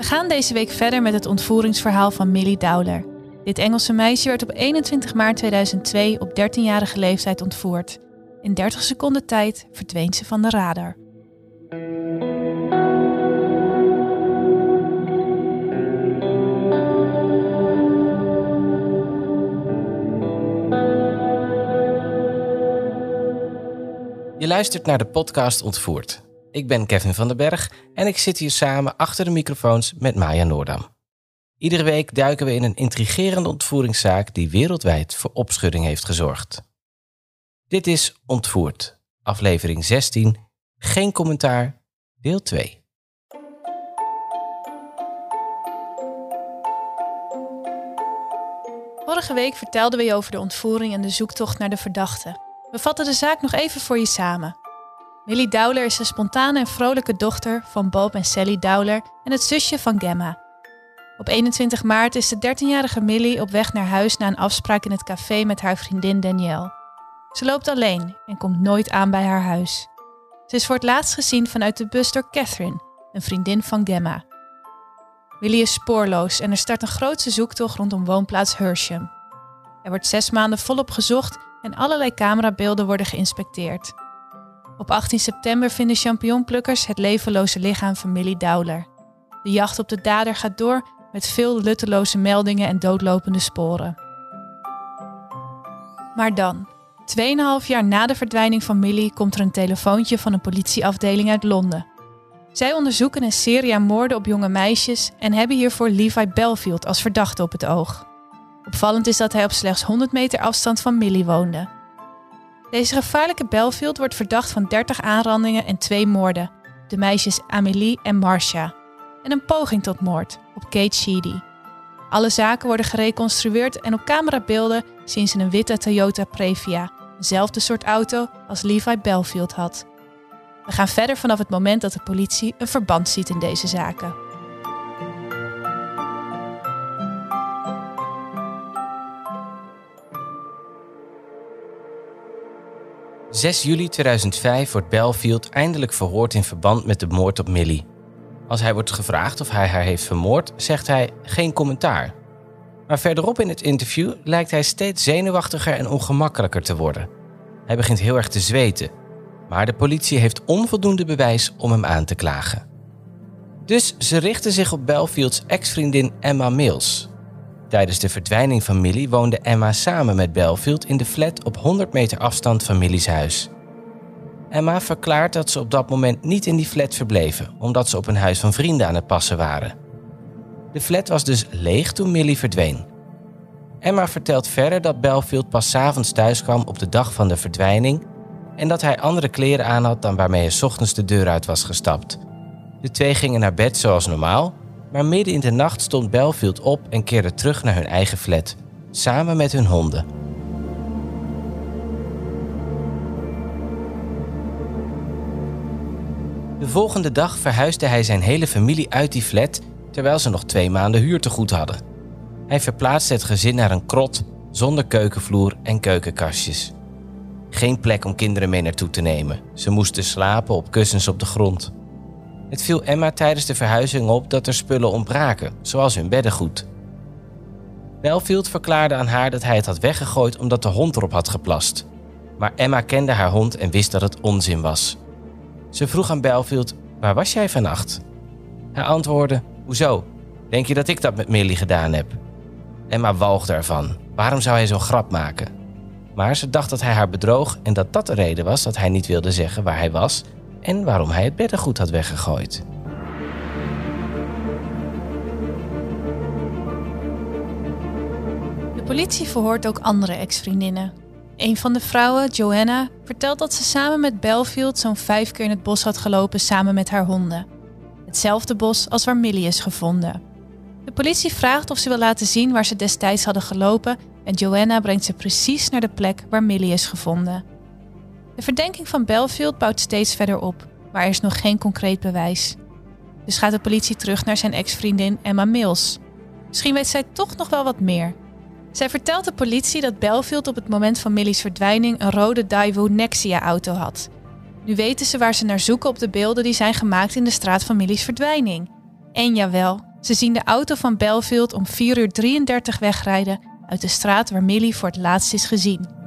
We gaan deze week verder met het ontvoeringsverhaal van Millie Dowler. Dit Engelse meisje werd op 21 maart 2002 op 13-jarige leeftijd ontvoerd. In 30 seconden tijd verdween ze van de radar. Je luistert naar de podcast Ontvoerd. Ik ben Kevin van den Berg en ik zit hier samen achter de microfoons met Maya Noordam. Iedere week duiken we in een intrigerende ontvoeringszaak die wereldwijd voor opschudding heeft gezorgd. Dit is Ontvoerd, aflevering 16, geen commentaar, deel 2. Vorige week vertelden we je over de ontvoering en de zoektocht naar de verdachte. We vatten de zaak nog even voor je samen. Millie Dowler is de spontane en vrolijke dochter van Bob en Sally Dowler en het zusje van Gemma. Op 21 maart is de 13-jarige Millie op weg naar huis na een afspraak in het café met haar vriendin Danielle. Ze loopt alleen en komt nooit aan bij haar huis. Ze is voor het laatst gezien vanuit de bus door Catherine, een vriendin van Gemma. Millie is spoorloos en er start een grootse zoektocht rondom woonplaats Hersham. Er wordt zes maanden volop gezocht en allerlei camerabeelden worden geïnspecteerd. Op 18 september vinden champignonplukkers het levenloze lichaam van Millie Dowler. De jacht op de dader gaat door met veel lutteloze meldingen en doodlopende sporen. Maar dan, 2,5 jaar na de verdwijning van Millie, komt er een telefoontje van een politieafdeling uit Londen. Zij onderzoeken een serie aan moorden op jonge meisjes en hebben hiervoor Levi Belfield als verdachte op het oog. Opvallend is dat hij op slechts 100 meter afstand van Millie woonde. Deze gevaarlijke Belfield wordt verdacht van 30 aanrandingen en twee moorden, de meisjes Amélie en Marcia, en een poging tot moord op Kate Sheedy. Alle zaken worden gereconstrueerd en op camerabeelden zien ze een witte Toyota Previa, dezelfde soort auto als Levi Belfield had. We gaan verder vanaf het moment dat de politie een verband ziet in deze zaken. 6 juli 2005 wordt Belfield eindelijk verhoord in verband met de moord op Millie. Als hij wordt gevraagd of hij haar heeft vermoord, zegt hij geen commentaar. Maar verderop in het interview lijkt hij steeds zenuwachtiger en ongemakkelijker te worden. Hij begint heel erg te zweten, maar de politie heeft onvoldoende bewijs om hem aan te klagen. Dus ze richten zich op Belfields ex-vriendin Emma Mills, Tijdens de verdwijning van Millie woonde Emma samen met Belfield in de flat op 100 meter afstand van Millie's huis. Emma verklaart dat ze op dat moment niet in die flat verbleven, omdat ze op een huis van vrienden aan het passen waren. De flat was dus leeg toen Millie verdween. Emma vertelt verder dat Belfield pas avonds thuis kwam op de dag van de verdwijning en dat hij andere kleren aan had dan waarmee hij ochtends de deur uit was gestapt. De twee gingen naar bed zoals normaal maar midden in de nacht stond Belfield op en keerde terug naar hun eigen flat, samen met hun honden. De volgende dag verhuisde hij zijn hele familie uit die flat terwijl ze nog twee maanden huur te goed hadden. Hij verplaatste het gezin naar een krot zonder keukenvloer en keukenkastjes. Geen plek om kinderen mee naartoe te nemen. Ze moesten slapen op kussens op de grond. Het viel Emma tijdens de verhuizing op dat er spullen ontbraken, zoals hun beddengoed. Belfield verklaarde aan haar dat hij het had weggegooid omdat de hond erop had geplast. Maar Emma kende haar hond en wist dat het onzin was. Ze vroeg aan Belfield: Waar was jij vannacht? Hij antwoordde: Hoezo? Denk je dat ik dat met Millie gedaan heb? Emma walgde ervan. Waarom zou hij zo'n grap maken? Maar ze dacht dat hij haar bedroog en dat dat de reden was dat hij niet wilde zeggen waar hij was en waarom hij het beddengoed had weggegooid. De politie verhoort ook andere ex-vriendinnen. Een van de vrouwen, Joanna, vertelt dat ze samen met Belfield zo'n vijf keer in het bos had gelopen samen met haar honden. Hetzelfde bos als waar Millie is gevonden. De politie vraagt of ze wil laten zien waar ze destijds hadden gelopen en Joanna brengt ze precies naar de plek waar Millie is gevonden. De verdenking van Belfield bouwt steeds verder op, maar er is nog geen concreet bewijs. Dus gaat de politie terug naar zijn ex-vriendin Emma Mills. Misschien weet zij toch nog wel wat meer. Zij vertelt de politie dat Belfield op het moment van Millie's verdwijning een rode Daewoo Nexia-auto had. Nu weten ze waar ze naar zoeken op de beelden die zijn gemaakt in de straat van Millie's verdwijning. En jawel, ze zien de auto van Belfield om 4 uur 33 wegrijden uit de straat waar Millie voor het laatst is gezien.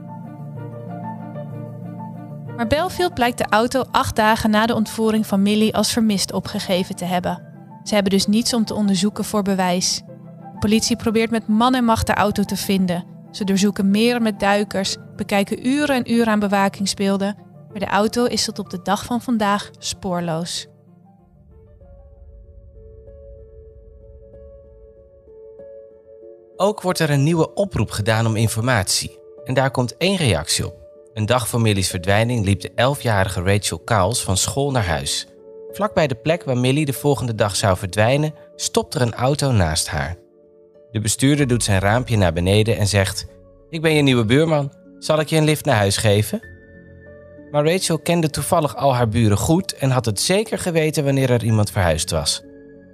Maar Belfield blijkt de auto acht dagen na de ontvoering van Millie als vermist opgegeven te hebben. Ze hebben dus niets om te onderzoeken voor bewijs. De politie probeert met man en macht de auto te vinden. Ze doorzoeken meren met duikers, bekijken uren en uren aan bewakingsbeelden, maar de auto is tot op de dag van vandaag spoorloos. Ook wordt er een nieuwe oproep gedaan om informatie. En daar komt één reactie op. Een dag voor Millie's verdwijning liep de 11-jarige Rachel Cowles van school naar huis. Vlakbij de plek waar Millie de volgende dag zou verdwijnen, stopt er een auto naast haar. De bestuurder doet zijn raampje naar beneden en zegt: Ik ben je nieuwe buurman. Zal ik je een lift naar huis geven? Maar Rachel kende toevallig al haar buren goed en had het zeker geweten wanneer er iemand verhuisd was.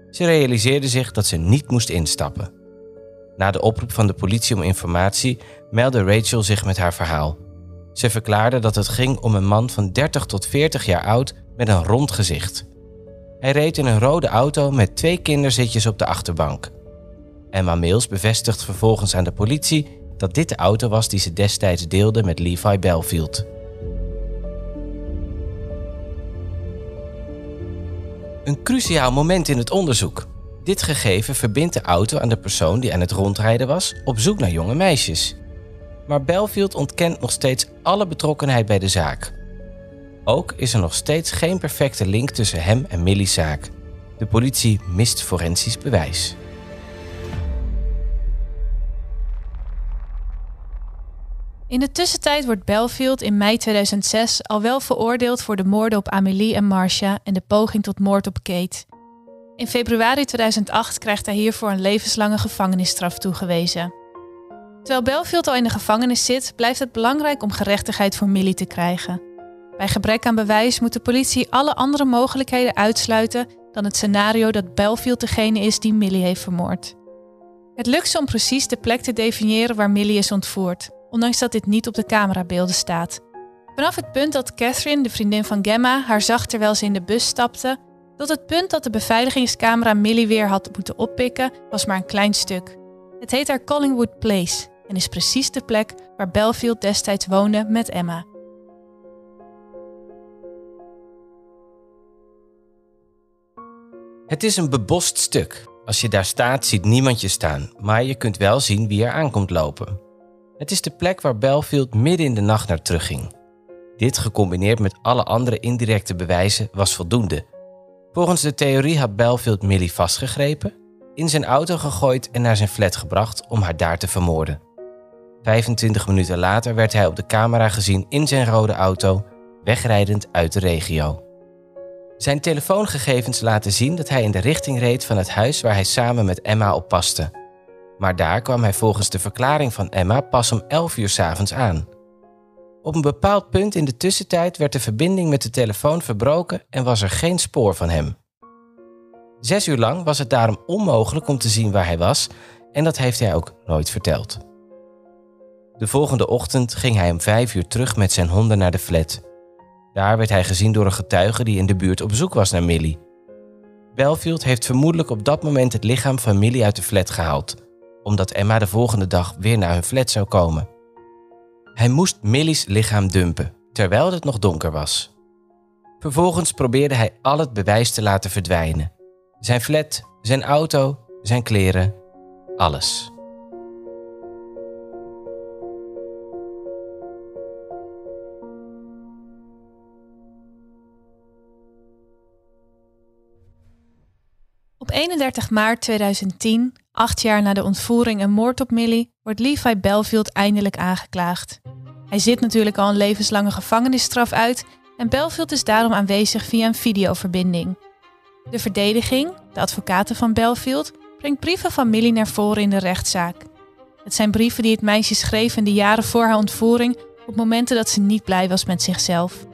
Ze realiseerde zich dat ze niet moest instappen. Na de oproep van de politie om informatie meldde Rachel zich met haar verhaal. Ze verklaarde dat het ging om een man van 30 tot 40 jaar oud met een rond gezicht. Hij reed in een rode auto met twee kinderzitjes op de achterbank. Emma Mills bevestigt vervolgens aan de politie dat dit de auto was die ze destijds deelde met Levi Belfield. Een cruciaal moment in het onderzoek. Dit gegeven verbindt de auto aan de persoon die aan het rondrijden was op zoek naar jonge meisjes. Maar Belfield ontkent nog steeds alle betrokkenheid bij de zaak. Ook is er nog steeds geen perfecte link tussen hem en Millie's zaak. De politie mist forensisch bewijs. In de tussentijd wordt Belfield in mei 2006 al wel veroordeeld voor de moorden op Amelie en Marcia en de poging tot moord op Kate. In februari 2008 krijgt hij hiervoor een levenslange gevangenisstraf toegewezen. Terwijl Belfield al in de gevangenis zit, blijft het belangrijk om gerechtigheid voor Millie te krijgen. Bij gebrek aan bewijs moet de politie alle andere mogelijkheden uitsluiten dan het scenario dat Belfield degene is die Millie heeft vermoord. Het lukt ze om precies de plek te definiëren waar Millie is ontvoerd, ondanks dat dit niet op de camerabeelden staat. Vanaf het punt dat Catherine, de vriendin van Gemma, haar zag terwijl ze in de bus stapte, tot het punt dat de beveiligingscamera Millie weer had moeten oppikken, was maar een klein stuk. Het heet haar Collingwood Place en is precies de plek waar Belfield destijds woonde met Emma. Het is een bebost stuk. Als je daar staat, ziet niemand je staan, maar je kunt wel zien wie er aankomt lopen. Het is de plek waar Belfield midden in de nacht naar terugging. Dit gecombineerd met alle andere indirecte bewijzen was voldoende. Volgens de theorie had Belfield Millie vastgegrepen, in zijn auto gegooid en naar zijn flat gebracht om haar daar te vermoorden. 25 minuten later werd hij op de camera gezien in zijn rode auto, wegrijdend uit de regio. Zijn telefoongegevens laten zien dat hij in de richting reed van het huis waar hij samen met Emma op paste. Maar daar kwam hij volgens de verklaring van Emma pas om 11 uur s'avonds aan. Op een bepaald punt in de tussentijd werd de verbinding met de telefoon verbroken en was er geen spoor van hem. Zes uur lang was het daarom onmogelijk om te zien waar hij was en dat heeft hij ook nooit verteld. De volgende ochtend ging hij om vijf uur terug met zijn honden naar de flat. Daar werd hij gezien door een getuige die in de buurt op zoek was naar Millie. Belfield heeft vermoedelijk op dat moment het lichaam van Millie uit de flat gehaald, omdat Emma de volgende dag weer naar hun flat zou komen. Hij moest Millie's lichaam dumpen, terwijl het nog donker was. Vervolgens probeerde hij al het bewijs te laten verdwijnen. Zijn flat, zijn auto, zijn kleren, alles. Op 31 maart 2010, acht jaar na de ontvoering en moord op Millie, wordt Levi Belfield eindelijk aangeklaagd. Hij zit natuurlijk al een levenslange gevangenisstraf uit en Belfield is daarom aanwezig via een videoverbinding. De verdediging, de advocaten van Belfield, brengt brieven van Millie naar voren in de rechtszaak. Het zijn brieven die het meisje schreef in de jaren voor haar ontvoering op momenten dat ze niet blij was met zichzelf.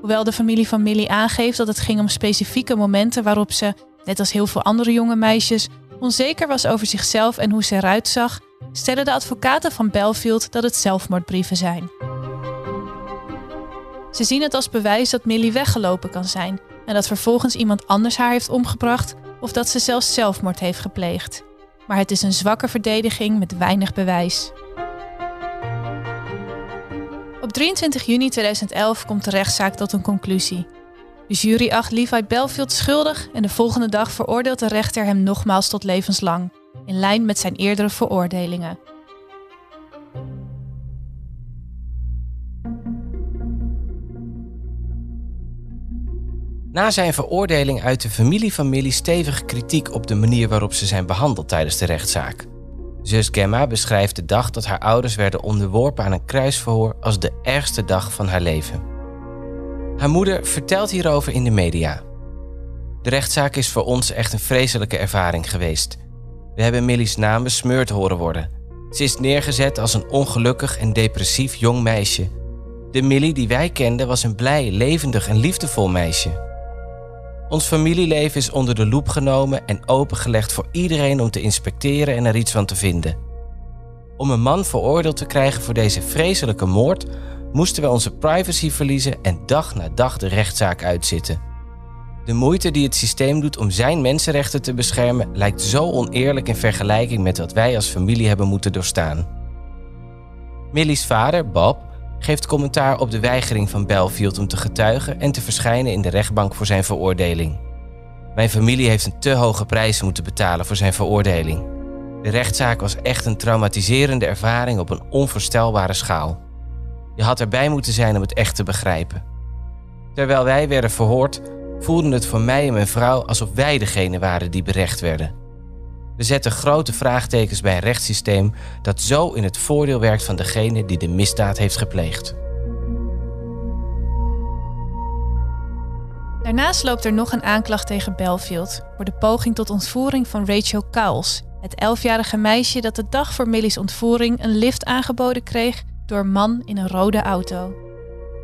Hoewel de familie van Millie aangeeft dat het ging om specifieke momenten waarop ze, net als heel veel andere jonge meisjes, onzeker was over zichzelf en hoe ze eruit zag, stellen de advocaten van Belfield dat het zelfmoordbrieven zijn. Ze zien het als bewijs dat Millie weggelopen kan zijn en dat vervolgens iemand anders haar heeft omgebracht of dat ze zelfs zelfmoord heeft gepleegd. Maar het is een zwakke verdediging met weinig bewijs. Op 23 juni 2011 komt de rechtszaak tot een conclusie. De jury acht Levi Belfield schuldig en de volgende dag veroordeelt de rechter hem nogmaals tot levenslang, in lijn met zijn eerdere veroordelingen. Na zijn veroordeling uit de familie van Millie stevige kritiek op de manier waarop ze zijn behandeld tijdens de rechtszaak. Zus Gemma beschrijft de dag dat haar ouders werden onderworpen aan een kruisverhoor als de ergste dag van haar leven. Haar moeder vertelt hierover in de media. De rechtszaak is voor ons echt een vreselijke ervaring geweest. We hebben Millie's naam besmeurd horen worden. Ze is neergezet als een ongelukkig en depressief jong meisje. De Millie die wij kenden was een blij, levendig en liefdevol meisje. Ons familieleven is onder de loep genomen en opengelegd voor iedereen om te inspecteren en er iets van te vinden. Om een man veroordeeld te krijgen voor deze vreselijke moord, moesten we onze privacy verliezen en dag na dag de rechtszaak uitzitten. De moeite die het systeem doet om zijn mensenrechten te beschermen lijkt zo oneerlijk in vergelijking met wat wij als familie hebben moeten doorstaan. Millie's vader, Bob, geeft commentaar op de weigering van Belfield om te getuigen en te verschijnen in de rechtbank voor zijn veroordeling. Mijn familie heeft een te hoge prijs moeten betalen voor zijn veroordeling. De rechtszaak was echt een traumatiserende ervaring op een onvoorstelbare schaal. Je had erbij moeten zijn om het echt te begrijpen. Terwijl wij werden verhoord, voelde het voor mij en mijn vrouw alsof wij degene waren die berecht werden. We zetten grote vraagtekens bij een rechtssysteem dat zo in het voordeel werkt van degene die de misdaad heeft gepleegd. Daarnaast loopt er nog een aanklacht tegen Belfield voor de poging tot ontvoering van Rachel Cowles, het elfjarige meisje dat de dag voor Millie's ontvoering een lift aangeboden kreeg door man in een rode auto.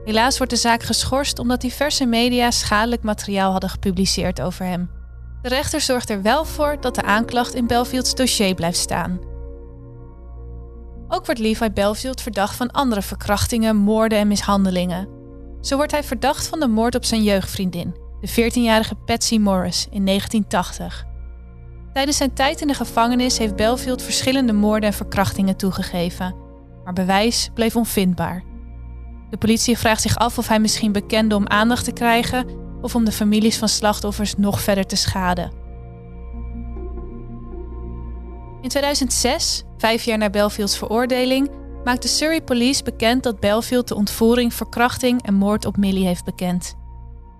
Helaas wordt de zaak geschorst omdat diverse media schadelijk materiaal hadden gepubliceerd over hem. De rechter zorgt er wel voor dat de aanklacht in Belfields dossier blijft staan. Ook wordt Levi Belfield verdacht van andere verkrachtingen, moorden en mishandelingen. Zo wordt hij verdacht van de moord op zijn jeugdvriendin, de 14-jarige Patsy Morris, in 1980. Tijdens zijn tijd in de gevangenis heeft Belfield verschillende moorden en verkrachtingen toegegeven, maar bewijs bleef onvindbaar. De politie vraagt zich af of hij misschien bekende om aandacht te krijgen of om de families van slachtoffers nog verder te schaden. In 2006, vijf jaar na Belfields veroordeling, maakte Surrey Police bekend dat Belfield de ontvoering, verkrachting en moord op Millie heeft bekend.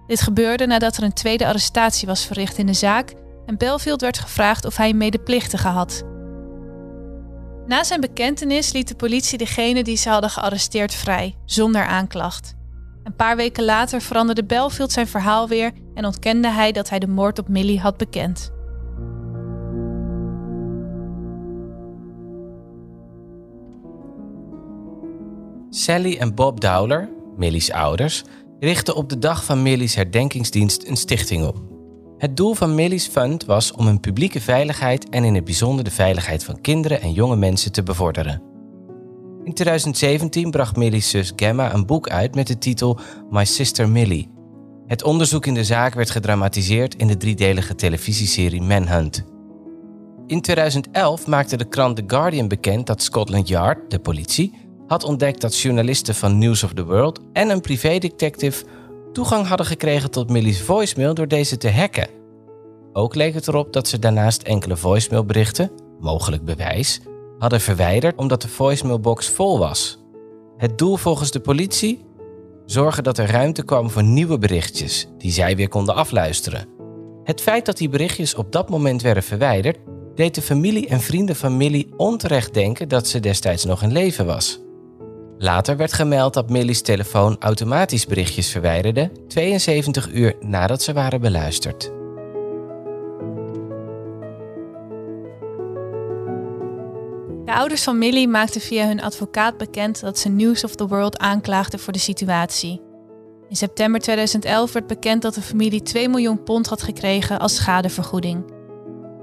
Dit gebeurde nadat er een tweede arrestatie was verricht in de zaak en Belfield werd gevraagd of hij een medeplichtige had. Na zijn bekentenis liet de politie degene die ze hadden gearresteerd vrij, zonder aanklacht. Een paar weken later veranderde Belfield zijn verhaal weer en ontkende hij dat hij de moord op Millie had bekend. Sally en Bob Dowler, Millie's ouders, richtten op de dag van Millie's herdenkingsdienst een stichting op. Het doel van Millie's Fund was om hun publieke veiligheid en in het bijzonder de veiligheid van kinderen en jonge mensen te bevorderen. In 2017 bracht Millie's zus Gemma een boek uit met de titel My Sister Millie. Het onderzoek in de zaak werd gedramatiseerd in de driedelige televisieserie Manhunt. In 2011 maakte de krant The Guardian bekend dat Scotland Yard, de politie, had ontdekt dat journalisten van News of the World en een privédetective toegang hadden gekregen tot Millie's voicemail door deze te hacken. Ook leek het erop dat ze daarnaast enkele voicemailberichten, mogelijk bewijs, hadden verwijderd omdat de voicemailbox vol was. Het doel volgens de politie? Zorgen dat er ruimte kwam voor nieuwe berichtjes die zij weer konden afluisteren. Het feit dat die berichtjes op dat moment werden verwijderd, deed de familie en vrienden van Millie onterecht denken dat ze destijds nog in leven was. Later werd gemeld dat Millie's telefoon automatisch berichtjes verwijderde 72 uur nadat ze waren beluisterd. De ouders van Millie maakten via hun advocaat bekend dat ze News of the World aanklaagden voor de situatie. In september 2011 werd bekend dat de familie 2 miljoen pond had gekregen als schadevergoeding.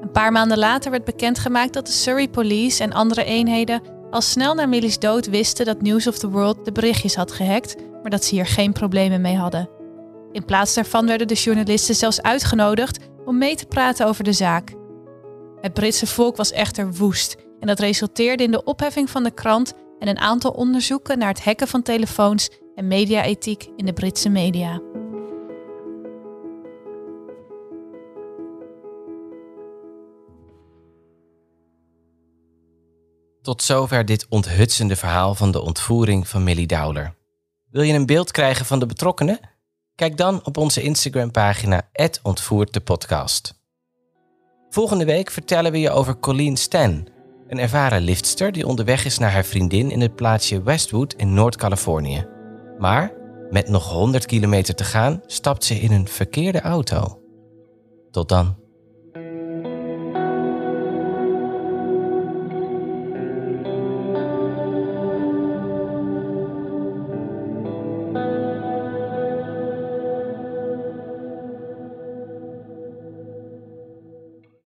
Een paar maanden later werd bekendgemaakt dat de Surrey Police en andere eenheden al snel na Millie's dood wisten dat News of the World de berichtjes had gehackt, maar dat ze hier geen problemen mee hadden. In plaats daarvan werden de journalisten zelfs uitgenodigd om mee te praten over de zaak. Het Britse volk was echter woest en dat resulteerde in de opheffing van de krant en een aantal onderzoeken naar het hacken van telefoons en mediaethiek in de Britse media. Tot zover dit onthutsende verhaal van de ontvoering van Millie Dowler. Wil je een beeld krijgen van de betrokkenen? Kijk dan op onze Instagram-pagina ontvoert de podcast. Volgende week vertellen we je over Colleen Stan, een ervaren liftster die onderweg is naar haar vriendin in het plaatsje Westwood in Noord-Californië. Maar met nog 100 kilometer te gaan stapt ze in een verkeerde auto. Tot dan.